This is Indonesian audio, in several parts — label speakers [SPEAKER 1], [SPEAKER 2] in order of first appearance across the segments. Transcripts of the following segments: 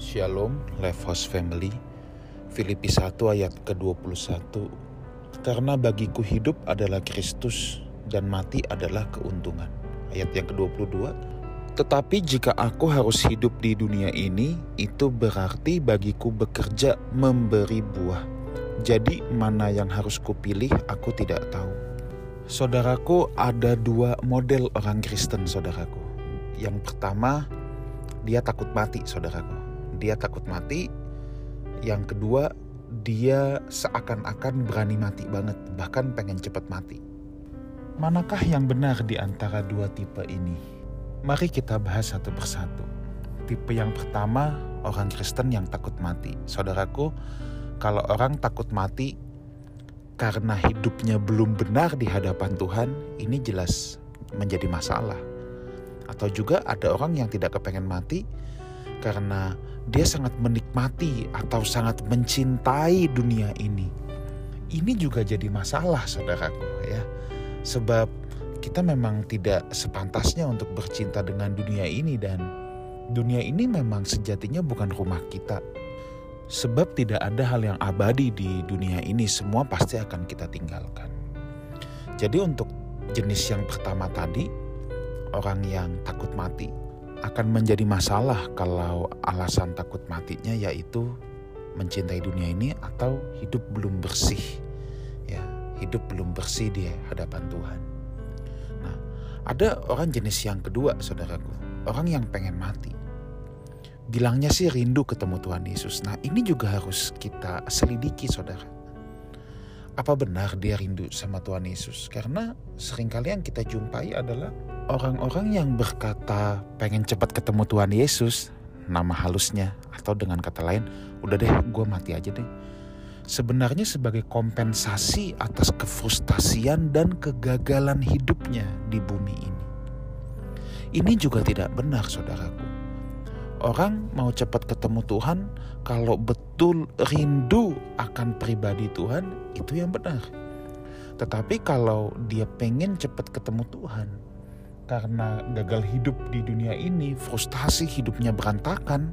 [SPEAKER 1] Shalom, Life House Family. Filipi 1 ayat ke-21. Karena bagiku hidup adalah Kristus dan mati adalah keuntungan. Ayat yang ke-22. Tetapi jika aku harus hidup di dunia ini, itu berarti bagiku bekerja memberi buah. Jadi mana yang harus kupilih aku tidak tahu. Saudaraku ada dua model orang Kristen saudaraku. Yang pertama dia takut mati saudaraku. Dia takut mati. Yang kedua dia seakan-akan berani mati banget, bahkan pengen cepat mati. Manakah yang benar di antara dua tipe ini? Mari kita bahas satu persatu. Tipe yang pertama, orang Kristen yang takut mati. Saudaraku, kalau orang takut mati karena hidupnya belum benar di hadapan Tuhan, ini jelas menjadi masalah. Atau juga ada orang yang tidak kepengen mati karena dia sangat menikmati atau sangat mencintai dunia ini. Ini juga jadi masalah, saudaraku, ya. Sebab kita memang tidak sepantasnya untuk bercinta dengan dunia ini dan dunia ini memang sejatinya bukan rumah kita. Sebab tidak ada hal yang abadi di dunia ini, semua pasti akan kita tinggalkan. Jadi untuk jenis yang pertama tadi, orang yang takut mati akan menjadi masalah kalau alasan takut matinya yaitu mencintai dunia ini atau hidup belum bersih. Ya, hidup belum bersih di hadapan Tuhan. Ada orang jenis yang kedua, saudaraku, orang yang pengen mati. Bilangnya sih rindu ketemu Tuhan Yesus. Nah, ini juga harus kita selidiki, saudara. Apa benar dia rindu sama Tuhan Yesus? Karena sering kali yang kita jumpai adalah orang-orang yang berkata pengen cepat ketemu Tuhan Yesus, nama halusnya, atau dengan kata lain, udah deh, gue mati aja deh sebenarnya sebagai kompensasi atas kefrustasian dan kegagalan hidupnya di bumi ini. Ini juga tidak benar, saudaraku. Orang mau cepat ketemu Tuhan, kalau betul rindu akan pribadi Tuhan, itu yang benar. Tetapi kalau dia pengen cepat ketemu Tuhan, karena gagal hidup di dunia ini, frustasi hidupnya berantakan,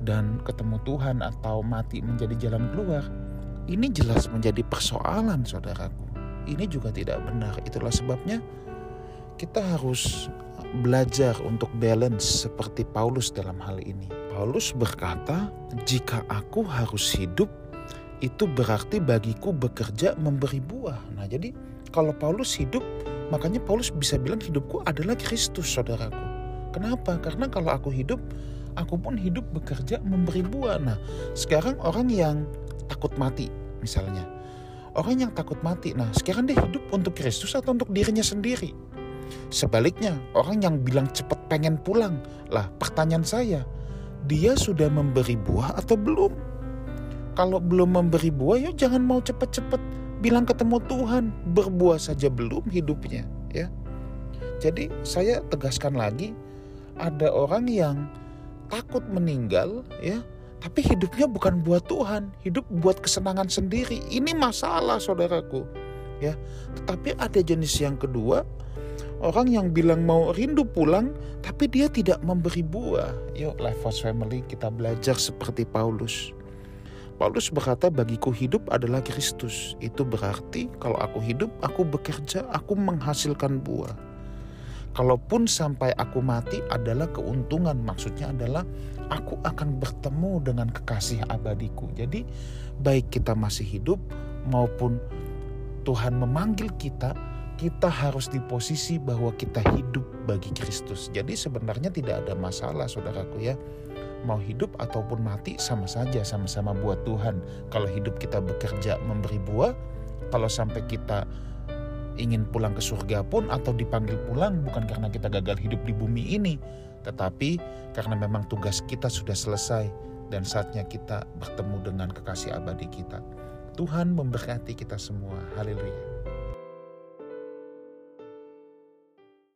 [SPEAKER 1] dan ketemu Tuhan atau mati menjadi jalan keluar, ini jelas menjadi persoalan saudaraku. Ini juga tidak benar. Itulah sebabnya kita harus belajar untuk balance seperti Paulus dalam hal ini. Paulus berkata, "Jika aku harus hidup, itu berarti bagiku bekerja memberi buah." Nah, jadi kalau Paulus hidup, makanya Paulus bisa bilang hidupku adalah Kristus, saudaraku. Kenapa? Karena kalau aku hidup, aku pun hidup bekerja memberi buah. Nah, sekarang orang yang takut mati misalnya. Orang yang takut mati, nah sekarang dia hidup untuk Kristus atau untuk dirinya sendiri. Sebaliknya, orang yang bilang cepat pengen pulang, lah pertanyaan saya, dia sudah memberi buah atau belum? Kalau belum memberi buah, ya jangan mau cepat-cepat bilang ketemu Tuhan, berbuah saja belum hidupnya, ya. Jadi saya tegaskan lagi, ada orang yang takut meninggal ya tapi hidupnya bukan buat Tuhan hidup buat kesenangan sendiri ini masalah saudaraku ya tetapi ada jenis yang kedua orang yang bilang mau rindu pulang tapi dia tidak memberi buah. Yuk life house family kita belajar seperti Paulus. Paulus berkata bagiku hidup adalah Kristus. Itu berarti kalau aku hidup, aku bekerja, aku menghasilkan buah. Kalaupun sampai aku mati adalah keuntungan. Maksudnya adalah aku akan bertemu dengan kekasih abadiku. Jadi baik kita masih hidup maupun Tuhan memanggil kita kita harus di posisi bahwa kita hidup bagi Kristus jadi sebenarnya tidak ada masalah saudaraku ya mau hidup ataupun mati sama saja sama-sama buat Tuhan kalau hidup kita bekerja memberi buah kalau sampai kita ingin pulang ke surga pun atau dipanggil pulang bukan karena kita gagal hidup di bumi ini, tetapi karena memang tugas kita sudah selesai dan saatnya kita bertemu dengan kekasih abadi kita. Tuhan memberkati kita semua. Haleluya.